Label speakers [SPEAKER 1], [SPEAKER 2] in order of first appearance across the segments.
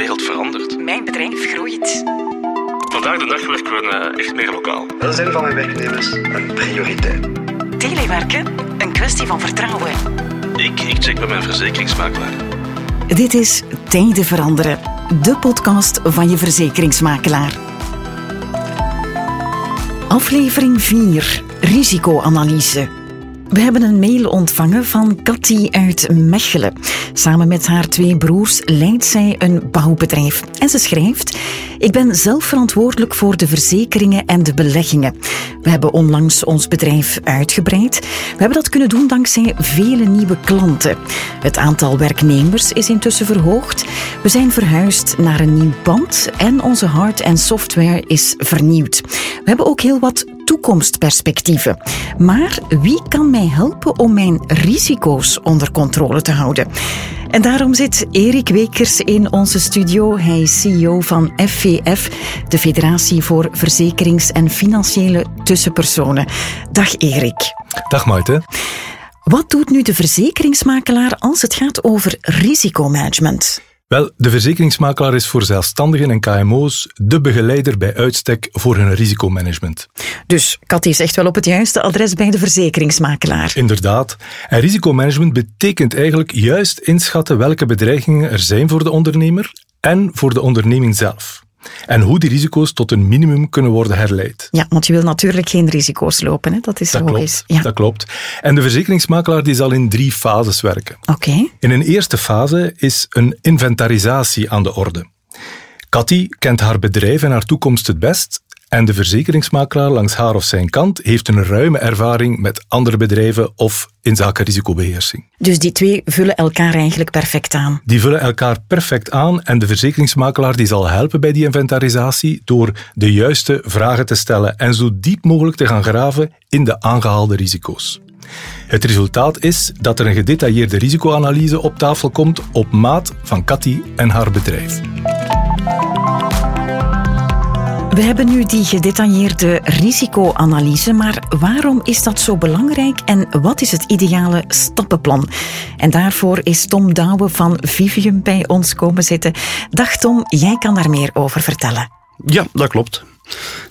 [SPEAKER 1] wereld verandert.
[SPEAKER 2] Mijn bedrijf groeit.
[SPEAKER 1] Vandaag de dag werken we eh, echt meer lokaal.
[SPEAKER 3] Welzijn van mijn werknemers een prioriteit.
[SPEAKER 2] Telewerken, een kwestie van vertrouwen.
[SPEAKER 1] Ik, ik check bij mijn verzekeringsmakelaar.
[SPEAKER 2] Dit is Tijden Veranderen, de podcast van je verzekeringsmakelaar. Aflevering 4, risicoanalyse. We hebben een mail ontvangen van Cathy uit Mechelen. Samen met haar twee broers leidt zij een bouwbedrijf. En ze schrijft: Ik ben zelf verantwoordelijk voor de verzekeringen en de beleggingen. We hebben onlangs ons bedrijf uitgebreid. We hebben dat kunnen doen dankzij vele nieuwe klanten. Het aantal werknemers is intussen verhoogd. We zijn verhuisd naar een nieuw pand en onze hard- en software is vernieuwd. We hebben ook heel wat toekomstperspectieven. Maar wie kan mij helpen om mijn risico's onder controle te houden? En daarom zit Erik Wekers in onze studio. Hij is CEO van FVF, de Federatie voor Verzekerings- en Financiële Tussenpersonen. Dag Erik.
[SPEAKER 4] Dag Maite.
[SPEAKER 2] Wat doet nu de verzekeringsmakelaar als het gaat over risicomanagement?
[SPEAKER 4] Wel, de verzekeringsmakelaar is voor zelfstandigen en KMO's de begeleider bij uitstek voor hun risicomanagement.
[SPEAKER 2] Dus Kat is echt wel op het juiste adres bij de verzekeringsmakelaar.
[SPEAKER 4] Inderdaad. En risicomanagement betekent eigenlijk juist inschatten welke bedreigingen er zijn voor de ondernemer en voor de onderneming zelf. En hoe die risico's tot een minimum kunnen worden herleid.
[SPEAKER 2] Ja, want je wil natuurlijk geen risico's lopen, hè? dat is
[SPEAKER 4] dat
[SPEAKER 2] logisch.
[SPEAKER 4] Klopt, ja. Dat klopt. En de verzekeringsmakelaar die zal in drie fases werken.
[SPEAKER 2] Oké.
[SPEAKER 4] In een eerste fase is een inventarisatie aan de orde. Cathy kent haar bedrijf en haar toekomst het best en de verzekeringsmakelaar langs haar of zijn kant heeft een ruime ervaring met andere bedrijven of in zaken risicobeheersing.
[SPEAKER 2] Dus die twee vullen elkaar eigenlijk perfect aan?
[SPEAKER 4] Die vullen elkaar perfect aan en de verzekeringsmakelaar die zal helpen bij die inventarisatie door de juiste vragen te stellen en zo diep mogelijk te gaan graven in de aangehaalde risico's. Het resultaat is dat er een gedetailleerde risicoanalyse op tafel komt op maat van Cathy en haar bedrijf.
[SPEAKER 2] We hebben nu die gedetailleerde risicoanalyse, maar waarom is dat zo belangrijk en wat is het ideale stappenplan? En daarvoor is Tom Douwe van Vivium bij ons komen zitten. Dag Tom, jij kan daar meer over vertellen.
[SPEAKER 5] Ja, dat klopt.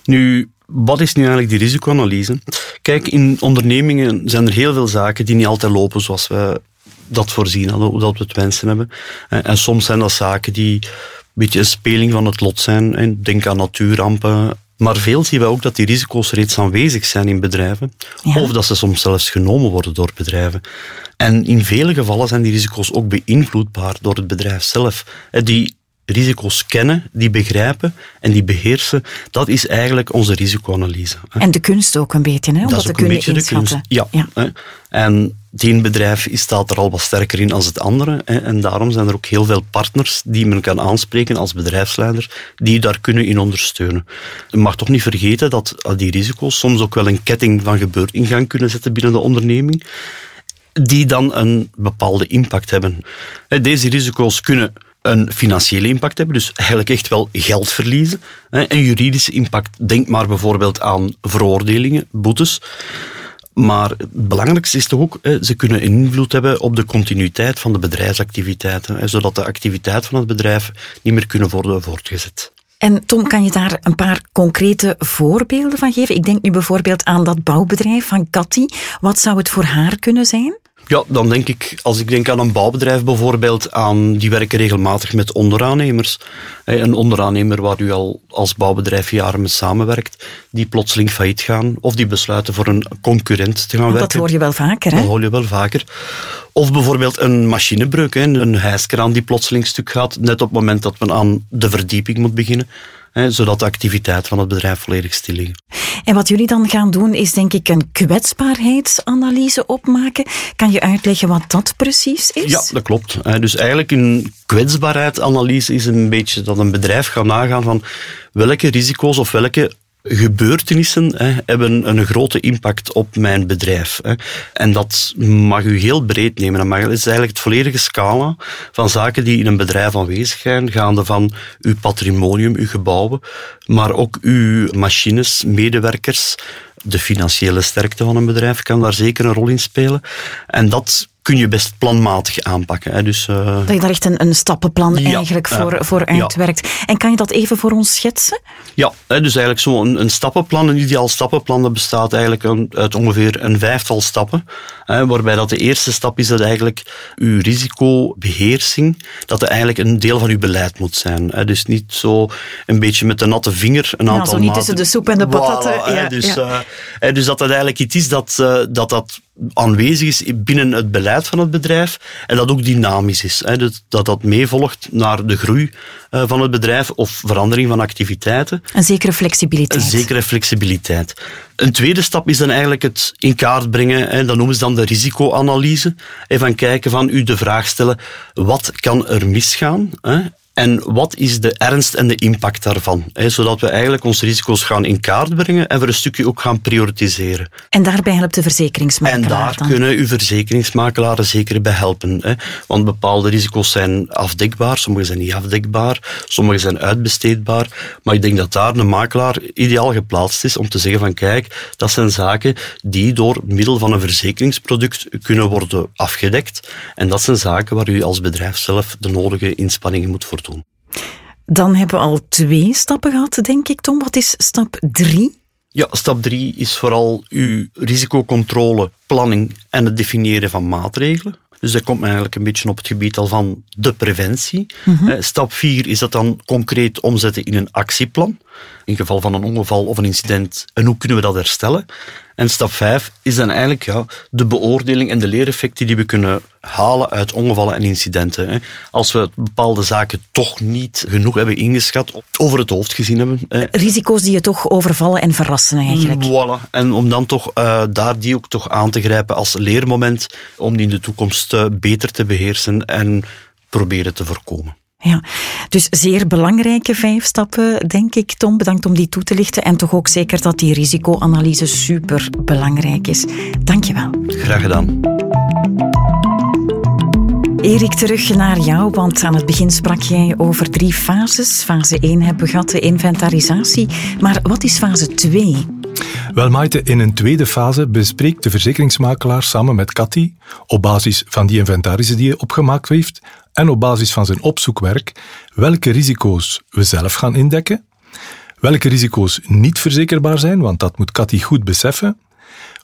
[SPEAKER 5] Nu, wat is nu eigenlijk die risicoanalyse? Kijk, in ondernemingen zijn er heel veel zaken die niet altijd lopen zoals we dat voorzien hadden, dat we het wensen hebben. En soms zijn dat zaken die beetje een speling van het lot zijn. Denk aan natuurrampen. Maar veel zien we ook dat die risico's reeds aanwezig zijn in bedrijven. Ja. Of dat ze soms zelfs genomen worden door bedrijven. En in vele gevallen zijn die risico's ook beïnvloedbaar door het bedrijf zelf. Die risico's kennen, die begrijpen en die beheersen, dat is eigenlijk onze risicoanalyse.
[SPEAKER 2] En de kunst ook een beetje, hè, om dat, dat te kunnen inschatten.
[SPEAKER 5] Ja. ja. En het een bedrijf staat er al wat sterker in als het andere. En daarom zijn er ook heel veel partners die men kan aanspreken als bedrijfsleider, die daar kunnen in ondersteunen. Je mag toch niet vergeten dat die risico's soms ook wel een ketting van gebeurt in gang kunnen zetten binnen de onderneming, die dan een bepaalde impact hebben. Deze risico's kunnen een financiële impact hebben, dus eigenlijk echt wel geld verliezen. Een juridische impact, denk maar bijvoorbeeld aan veroordelingen, boetes. Maar het belangrijkste is toch ook, ze kunnen invloed hebben op de continuïteit van de bedrijfsactiviteiten, zodat de activiteit van het bedrijf niet meer kunnen worden voortgezet.
[SPEAKER 2] En Tom, kan je daar een paar concrete voorbeelden van geven? Ik denk nu bijvoorbeeld aan dat bouwbedrijf van Cathy. Wat zou het voor haar kunnen zijn?
[SPEAKER 5] Ja, dan denk ik, als ik denk aan een bouwbedrijf bijvoorbeeld, aan, die werken regelmatig met onderaannemers. Een onderaannemer waar u al als bouwbedrijf jaren mee samenwerkt, die plotseling failliet gaan of die besluiten voor een concurrent te gaan
[SPEAKER 2] Want
[SPEAKER 5] werken.
[SPEAKER 2] Dat hoor je wel vaker, hè?
[SPEAKER 5] Dat hoor je wel vaker. Of bijvoorbeeld een machinebreuk, een hijskraan die plotseling stuk gaat, net op het moment dat men aan de verdieping moet beginnen zodat de activiteit van het bedrijf volledig stil.
[SPEAKER 2] En wat jullie dan gaan doen, is denk ik een kwetsbaarheidsanalyse opmaken. Kan je uitleggen wat dat precies is?
[SPEAKER 5] Ja, dat klopt. Dus eigenlijk een kwetsbaarheidsanalyse is een beetje dat een bedrijf gaat nagaan van welke risico's of welke gebeurtenissen hè, hebben een grote impact op mijn bedrijf. Hè. En dat mag u heel breed nemen. Dat is eigenlijk het volledige scala van zaken die in een bedrijf aanwezig zijn, gaande van uw patrimonium, uw gebouwen, maar ook uw machines, medewerkers, de financiële sterkte van een bedrijf kan daar zeker een rol in spelen. En dat kun je best planmatig aanpakken. Hè. Dus, uh...
[SPEAKER 2] Dat je daar echt een, een stappenplan
[SPEAKER 5] Ja,
[SPEAKER 2] eigenlijk voor, voor
[SPEAKER 5] ja.
[SPEAKER 2] uitwerkt. En kan je dat even voor ons schetsen?
[SPEAKER 5] Ja, hè, dus eigenlijk zo'n een, een stappenplan, een ideaal stappenplan, dat bestaat eigenlijk een- uit ongeveer een vijftal stappen. Hè, waarbij dat de eerste stap is dat eigenlijk uw risicobeheersing, dat het eigenlijk een deel van uw beleid moet zijn. Hè. Dus niet zo een beetje met de natte vinger een aantal
[SPEAKER 2] zo niet
[SPEAKER 5] maten-
[SPEAKER 2] tussen de soep en de patatten,
[SPEAKER 5] Voilà,
[SPEAKER 2] ja,
[SPEAKER 5] dus, eh, hè, dus dat dat eigenlijk iets is dat, eh, dat dat aanwezig is binnen het beleid van het bedrijf en dat ook dynamisch is. Hè, dat, dat dat meevolgt naar de groei eh, van het bedrijf of verandering van activiteiten.
[SPEAKER 2] Een zekere flexibiliteit.
[SPEAKER 5] Een zekere flexibiliteit. Een tweede stap is dan eigenlijk het in kaart brengen, hè, dat noemen ze dan de risicoanalyse. En van kijken van u de vraag stellen, wat kan er misgaan? En wat is de ernst en de impact daarvan? Zodat we eigenlijk onze risico's gaan in kaart brengen en voor een stukje ook gaan prioritiseren.
[SPEAKER 2] En daarbij helpt de verzekeringsmakelaar
[SPEAKER 5] En daar
[SPEAKER 2] dan.
[SPEAKER 5] kunnen uw verzekeringsmakelaren zeker bij helpen. Want bepaalde risico's zijn afdekbaar, sommige zijn niet afdekbaar, sommige zijn uitbesteedbaar. Maar ik denk dat daar een makelaar ideaal geplaatst is om te zeggen van kijk, dat zijn zaken die door middel van een verzekeringsproduct kunnen worden afgedekt. En dat zijn zaken waar u als bedrijf zelf de nodige inspanningen moet voor doen.
[SPEAKER 2] Dan hebben we al twee stappen gehad, denk ik, Tom. Wat is stap drie?
[SPEAKER 5] Ja, stap drie is vooral uw risicocontrole, planning en het definiëren van maatregelen. Dus dat komt eigenlijk een beetje op het gebied al van de preventie. Eh, Stap vier is dat dan concreet omzetten in een actieplan. In geval van een ongeval of een incident. En hoe kunnen we dat herstellen? En stap vijf is dan eigenlijk ja, de beoordeling en de leereffecten die we kunnen halen uit ongevallen en incidenten. hè. Als we bepaalde zaken toch niet genoeg hebben ingeschat, over het hoofd gezien hebben, hè,
[SPEAKER 2] Risico's die je toch overvallen en verrassen eigenlijk.
[SPEAKER 5] Voilà. En om dan toch eh, daar die ook toch aan te grijpen als leermoment om die in de toekomst eh, beter te beheersen en proberen te voorkomen.
[SPEAKER 2] Ja, dus zeer belangrijke vijf stappen, denk ik, Tom. Bedankt om die toe te lichten. En toch ook zeker dat die risicoanalyse super belangrijk is. Dank je wel.
[SPEAKER 5] Graag gedaan.
[SPEAKER 2] Erik, terug naar jou, want aan het begin sprak jij over drie fases. Fase 1 hebben we gehad, de inventarisatie. Maar wat is fase 2?
[SPEAKER 4] Wel, Maite, in een tweede fase bespreekt de verzekeringsmakelaar samen met Cathy, op basis van die inventarissen die hij opgemaakt heeft en op basis van zijn opzoekwerk, welke risico's we zelf gaan indekken, welke risico's niet verzekerbaar zijn, want dat moet Cathy goed beseffen,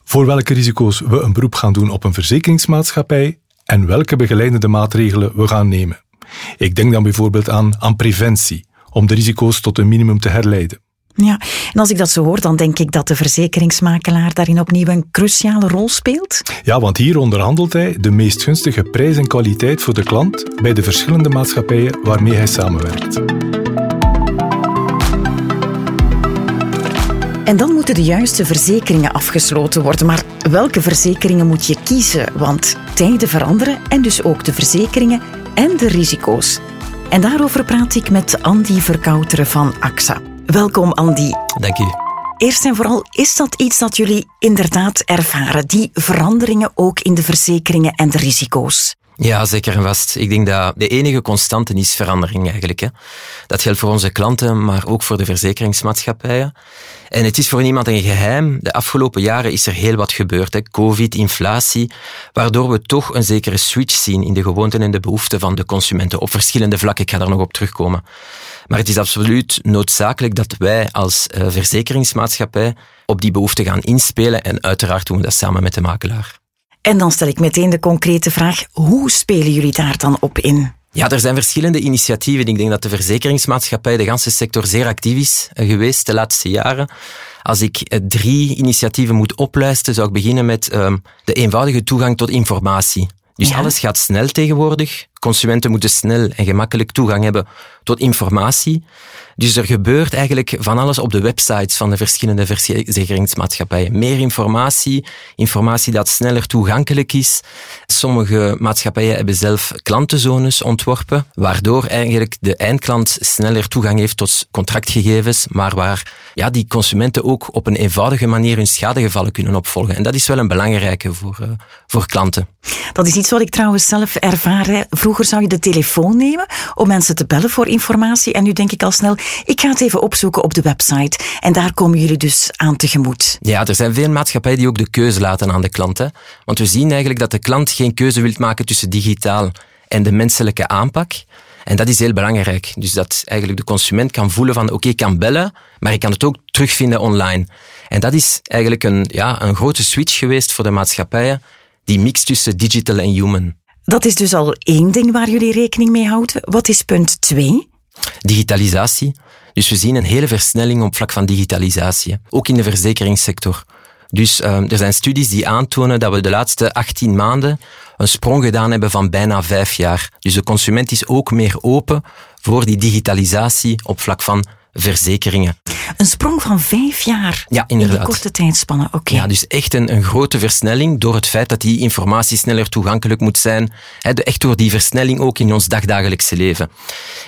[SPEAKER 4] voor welke risico's we een beroep gaan doen op een verzekeringsmaatschappij en welke begeleidende maatregelen we gaan nemen. Ik denk dan bijvoorbeeld aan, aan preventie, om de risico's tot een minimum te herleiden.
[SPEAKER 2] Ja, en als ik dat zo hoor, dan denk ik dat de verzekeringsmakelaar daarin opnieuw een cruciale rol speelt.
[SPEAKER 4] Ja, want hier onderhandelt hij de meest gunstige prijs en kwaliteit voor de klant bij de verschillende maatschappijen waarmee hij samenwerkt.
[SPEAKER 2] En dan moeten de juiste verzekeringen afgesloten worden. Maar welke verzekeringen moet je kiezen? Want tijden veranderen en dus ook de verzekeringen en de risico's. En daarover praat ik met Andy Verkouteren van AXA. Welkom Andy.
[SPEAKER 6] Dank u.
[SPEAKER 2] Eerst en vooral, is dat iets dat jullie inderdaad ervaren? Die veranderingen ook in de verzekeringen en de risico's?
[SPEAKER 6] Ja, zeker en vast. Ik denk dat de enige constante is verandering eigenlijk. Hè. Dat geldt voor onze klanten, maar ook voor de verzekeringsmaatschappijen. En het is voor niemand een geheim. De afgelopen jaren is er heel wat gebeurd. Hè. Covid, inflatie, waardoor we toch een zekere switch zien in de gewoonten en de behoeften van de consumenten op verschillende vlakken. Ik ga daar nog op terugkomen. Maar het is absoluut noodzakelijk dat wij als uh, verzekeringsmaatschappij op die behoeften gaan inspelen en uiteraard doen we dat samen met de makelaar.
[SPEAKER 2] En dan stel ik meteen de concrete vraag, hoe spelen jullie daar dan op in?
[SPEAKER 6] Ja, er zijn verschillende initiatieven. Ik denk dat de verzekeringsmaatschappij, de ganse sector, zeer actief is geweest de laatste jaren. Als ik drie initiatieven moet oplijsten, zou ik beginnen met um, de eenvoudige toegang tot informatie. Dus ja. alles gaat snel tegenwoordig. Consumenten moeten snel en gemakkelijk toegang hebben tot informatie. Dus er gebeurt eigenlijk van alles op de websites van de verschillende verzekeringsmaatschappijen. Meer informatie, informatie dat sneller toegankelijk is. Sommige maatschappijen hebben zelf klantenzones ontworpen, waardoor eigenlijk de eindklant sneller toegang heeft tot contractgegevens, maar waar ja, die consumenten ook op een eenvoudige manier hun schadegevallen kunnen opvolgen. En dat is wel een belangrijke voor, uh, voor klanten.
[SPEAKER 2] Dat is iets wat ik trouwens zelf ervaar. Vroeger zou je de telefoon nemen om mensen te bellen voor informatie. En nu denk ik al snel, ik ga het even opzoeken op de website. En daar komen jullie dus aan tegemoet.
[SPEAKER 6] Ja, er zijn veel maatschappijen die ook de keuze laten aan de klant. Hè? Want we zien eigenlijk dat de klant geen keuze wil maken tussen digitaal en de menselijke aanpak. En dat is heel belangrijk. Dus dat eigenlijk de consument kan voelen van oké, ik kan bellen, maar ik kan het ook terugvinden online. En dat is eigenlijk een, ja, een grote switch geweest voor de maatschappijen, die mix tussen digital en human.
[SPEAKER 2] Dat is dus al één ding waar jullie rekening mee houden. Wat is punt twee?
[SPEAKER 6] Digitalisatie. Dus we zien een hele versnelling op vlak van digitalisatie, ook in de verzekeringssector. Dus uh, er zijn studies die aantonen dat we de laatste 18 maanden een sprong gedaan hebben van bijna vijf jaar. Dus de consument is ook meer open voor die digitalisatie op vlak van verzekeringen.
[SPEAKER 2] Een sprong van vijf jaar
[SPEAKER 6] ja,
[SPEAKER 2] in die korte tijdspannen. Oké.
[SPEAKER 6] Ja, dus echt een, een grote versnelling door het feit dat die informatie sneller toegankelijk moet zijn. echt door die versnelling ook in ons dagdagelijkse leven.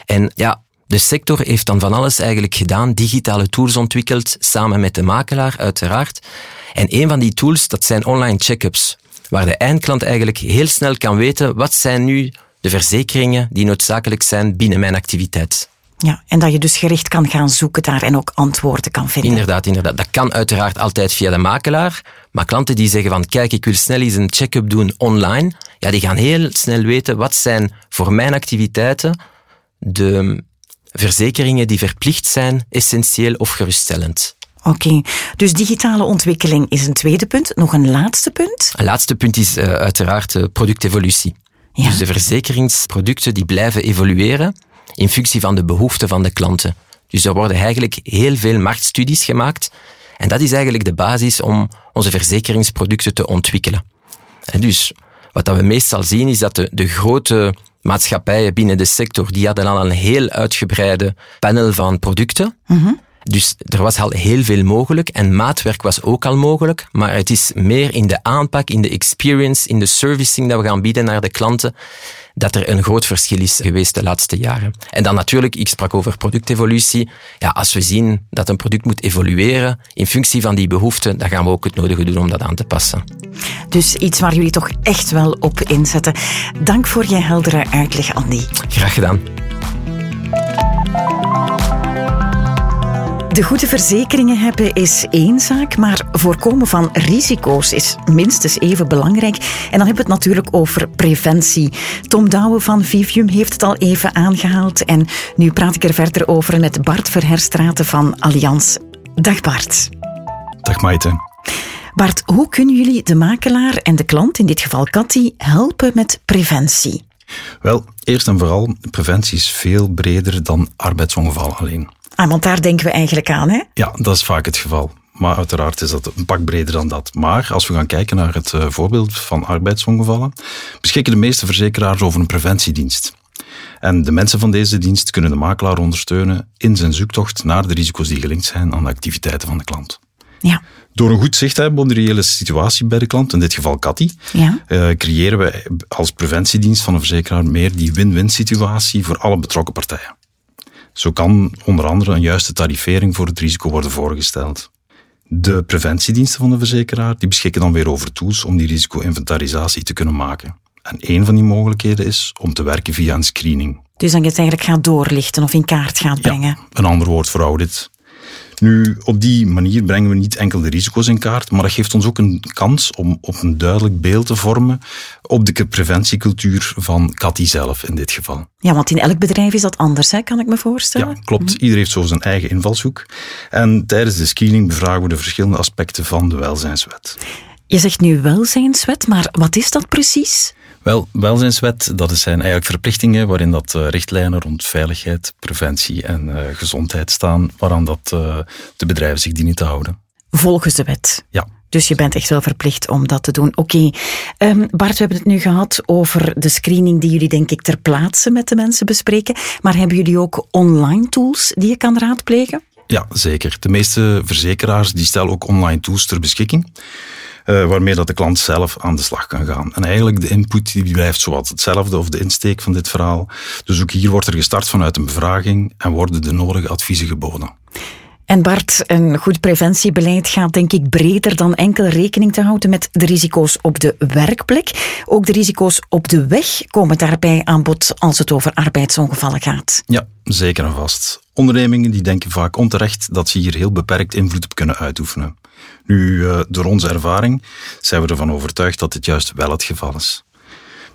[SPEAKER 6] En ja, de sector heeft dan van alles eigenlijk gedaan, digitale tools ontwikkeld, samen met de makelaar uiteraard. En een van die tools, dat zijn online check-ups, waar de eindklant eigenlijk heel snel kan weten wat zijn nu de verzekeringen die noodzakelijk zijn binnen mijn activiteit.
[SPEAKER 2] Ja, en dat je dus gericht kan gaan zoeken daar en ook antwoorden kan vinden.
[SPEAKER 6] Inderdaad, inderdaad. Dat kan uiteraard altijd via de makelaar. Maar klanten die zeggen van kijk, ik wil snel eens een check-up doen online, ja, die gaan heel snel weten wat zijn voor mijn activiteiten de verzekeringen die verplicht zijn, essentieel of geruststellend.
[SPEAKER 2] Oké, dus digitale ontwikkeling is een tweede punt. Nog een laatste punt?
[SPEAKER 6] Een laatste punt is uh, uiteraard uh, productevolutie. Ja. Dus de verzekeringsproducten die blijven evolueren in functie van de behoeften van de klanten. Dus er worden eigenlijk heel veel marktstudies gemaakt. En dat is eigenlijk de basis om onze verzekeringsproducten te ontwikkelen. En dus wat dat we meestal zien is dat de, de grote maatschappijen binnen de sector, die hadden al een heel uitgebreide panel van producten. Mm dus er was al heel veel mogelijk en maatwerk was ook al mogelijk, maar het is meer in de aanpak, in de experience, in de servicing dat we gaan bieden naar de klanten, dat er een groot verschil is geweest de laatste jaren. En dan natuurlijk, ik sprak over productevolutie. Ja, als we zien dat een product moet evolueren in functie van die behoeften, dan gaan we ook het nodige doen om dat aan te passen.
[SPEAKER 2] Dus iets waar jullie toch echt wel op inzetten. Dank voor je heldere uitleg, Andy.
[SPEAKER 6] Graag gedaan.
[SPEAKER 2] De goede verzekeringen hebben is één zaak, maar voorkomen van risico's is minstens even belangrijk. En dan hebben we het natuurlijk over preventie. Tom Douwe van Vivium heeft het al even aangehaald. En nu praat ik er verder over met Bart Verherstraten van Allianz. Dag Bart.
[SPEAKER 7] Dag Maite.
[SPEAKER 2] Bart, hoe kunnen jullie de makelaar en de klant, in dit geval Cathy, helpen met preventie?
[SPEAKER 7] Wel, eerst en vooral, preventie is veel breder dan arbeidsongevallen alleen.
[SPEAKER 2] Ah, want daar denken we eigenlijk aan, hè?
[SPEAKER 7] Ja, dat is vaak het geval. Maar uiteraard is dat een pak breder dan dat. Maar als we gaan kijken naar het uh, voorbeeld van arbeidsongevallen, beschikken de meeste verzekeraars over een preventiedienst. En de mensen van deze dienst kunnen de makelaar ondersteunen in zijn zoektocht naar de risico's die gelinkt zijn aan de activiteiten van de klant.
[SPEAKER 2] Ja.
[SPEAKER 7] Door een goed zicht te hebben op de reële situatie bij de klant, in dit geval Cathy,
[SPEAKER 2] ja.
[SPEAKER 7] uh, creëren we als preventiedienst van een verzekeraar meer die win-win situatie voor alle betrokken partijen. Zo kan onder andere een juiste tarifering voor het risico worden voorgesteld. De preventiediensten van de verzekeraar die beschikken dan weer over tools om die risico-inventarisatie te kunnen maken. En een van die mogelijkheden is om te werken via een screening.
[SPEAKER 2] Dus dan je het eigenlijk gaat doorlichten of in kaart gaat brengen.
[SPEAKER 7] Ja, een ander woord voor audit. Nu, op die manier brengen we niet enkel de risico's in kaart, maar dat geeft ons ook een kans om op een duidelijk beeld te vormen op de preventiecultuur van Cathy zelf in dit geval.
[SPEAKER 2] Ja, want in elk bedrijf is dat anders, hè, kan ik me voorstellen.
[SPEAKER 7] Ja, klopt. Ieder heeft zo zijn eigen invalshoek. En tijdens de screening bevragen we de verschillende aspecten van de welzijnswet.
[SPEAKER 2] Je zegt nu welzijnswet, maar wat is dat precies?
[SPEAKER 7] Wel, welzijnswet, dat zijn eigenlijk verplichtingen waarin dat uh, richtlijnen rond veiligheid, preventie en uh, gezondheid staan, waaraan dat uh, de bedrijven zich dienen te houden.
[SPEAKER 2] Volgens de wet?
[SPEAKER 7] Ja.
[SPEAKER 2] Dus je bent echt wel verplicht om dat te doen. Oké, okay. um, Bart, we hebben het nu gehad over de screening die jullie denk ik ter plaatse met de mensen bespreken. Maar hebben jullie ook online tools die je kan raadplegen?
[SPEAKER 7] Ja, zeker. De meeste verzekeraars die stellen ook online tools ter beschikking. Uh, waarmee dat de klant zelf aan de slag kan gaan. En eigenlijk de input die blijft zowat hetzelfde of de insteek van dit verhaal. Dus ook hier wordt er gestart vanuit een bevraging en worden de nodige adviezen geboden.
[SPEAKER 2] En Bart, een goed preventiebeleid gaat denk ik breder dan enkel rekening te houden met de risico's op de werkplek. Ook de risico's op de weg komen daarbij aan bod als het over arbeidsongevallen gaat.
[SPEAKER 7] Ja, zeker en vast. Ondernemingen die denken vaak onterecht dat ze hier heel beperkt invloed op kunnen uitoefenen. Nu, eh, door onze ervaring zijn we ervan overtuigd dat dit juist wel het geval is.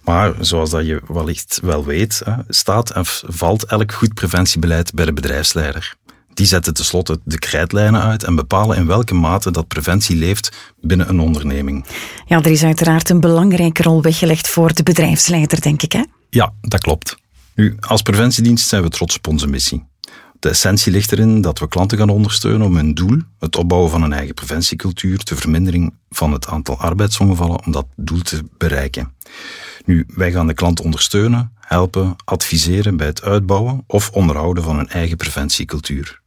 [SPEAKER 7] Maar zoals dat je wellicht wel weet, staat en valt elk goed preventiebeleid bij de bedrijfsleider. Die zetten tenslotte de krijtlijnen uit en bepalen in welke mate dat preventie leeft binnen een onderneming.
[SPEAKER 2] Ja, er is uiteraard een belangrijke rol weggelegd voor de bedrijfsleider, denk ik, hè?
[SPEAKER 7] Ja, dat klopt. Nu, als preventiedienst zijn we trots op onze missie. De essentie ligt erin dat we klanten gaan ondersteunen om hun doel, het opbouwen van een eigen preventiecultuur, de vermindering van het aantal arbeidsongevallen, om dat doel te bereiken. Nu, wij gaan de klant ondersteunen, helpen, adviseren bij het uitbouwen of onderhouden van een eigen preventiecultuur.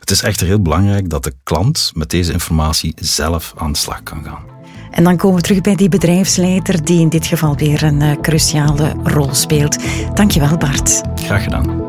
[SPEAKER 7] Het is echter heel belangrijk dat de klant met deze informatie zelf aan de slag kan gaan.
[SPEAKER 2] En dan komen we terug bij die bedrijfsleider die in dit geval weer een uh, cruciale rol speelt. Dankjewel Bart.
[SPEAKER 7] Graag gedaan.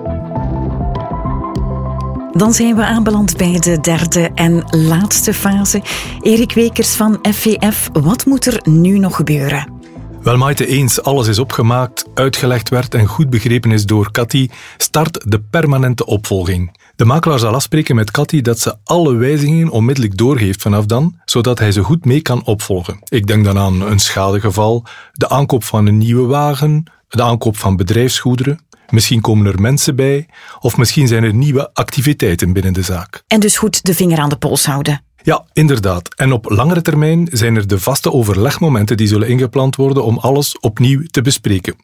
[SPEAKER 2] Dan zijn we aanbeland bij de derde en laatste fase. Erik Wekers van FVF, wat moet er nu nog gebeuren?
[SPEAKER 4] Wel Maite eens alles is opgemaakt, uitgelegd werd en goed begrepen is door Cathy, start de permanente opvolging. De makelaar zal afspreken met Cathy dat ze alle wijzigingen onmiddellijk doorgeeft vanaf dan, zodat hij ze goed mee kan opvolgen. Ik denk dan aan een schadegeval, de aankoop van een nieuwe wagen, de aankoop van bedrijfsgoederen. Misschien komen er mensen bij, of misschien zijn er nieuwe activiteiten binnen de zaak.
[SPEAKER 2] En dus goed de vinger aan de pols houden.
[SPEAKER 4] Ja, inderdaad. En op langere termijn zijn er de vaste overlegmomenten die zullen ingepland worden om alles opnieuw te bespreken.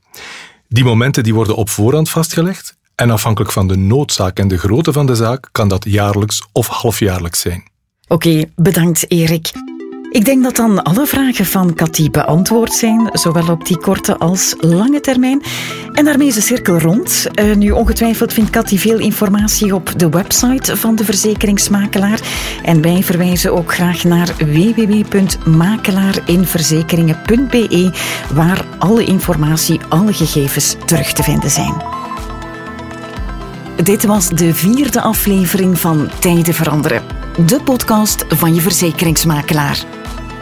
[SPEAKER 4] Die momenten die worden op voorhand vastgelegd en afhankelijk van de noodzaak en de grootte van de zaak kan dat jaarlijks of halfjaarlijks zijn.
[SPEAKER 2] Oké, bedankt Erik. Ik denk dat dan alle vragen van Cathy beantwoord zijn, zowel op die korte als lange termijn. En daarmee is de cirkel rond. Uh, nu, ongetwijfeld vindt Cathy veel informatie op de website van de verzekeringsmakelaar. En wij verwijzen ook graag naar www.makelaarinverzekeringen.be, waar alle informatie, alle gegevens terug te vinden zijn. Dit was de vierde aflevering van Tijden veranderen, de podcast van je verzekeringsmakelaar.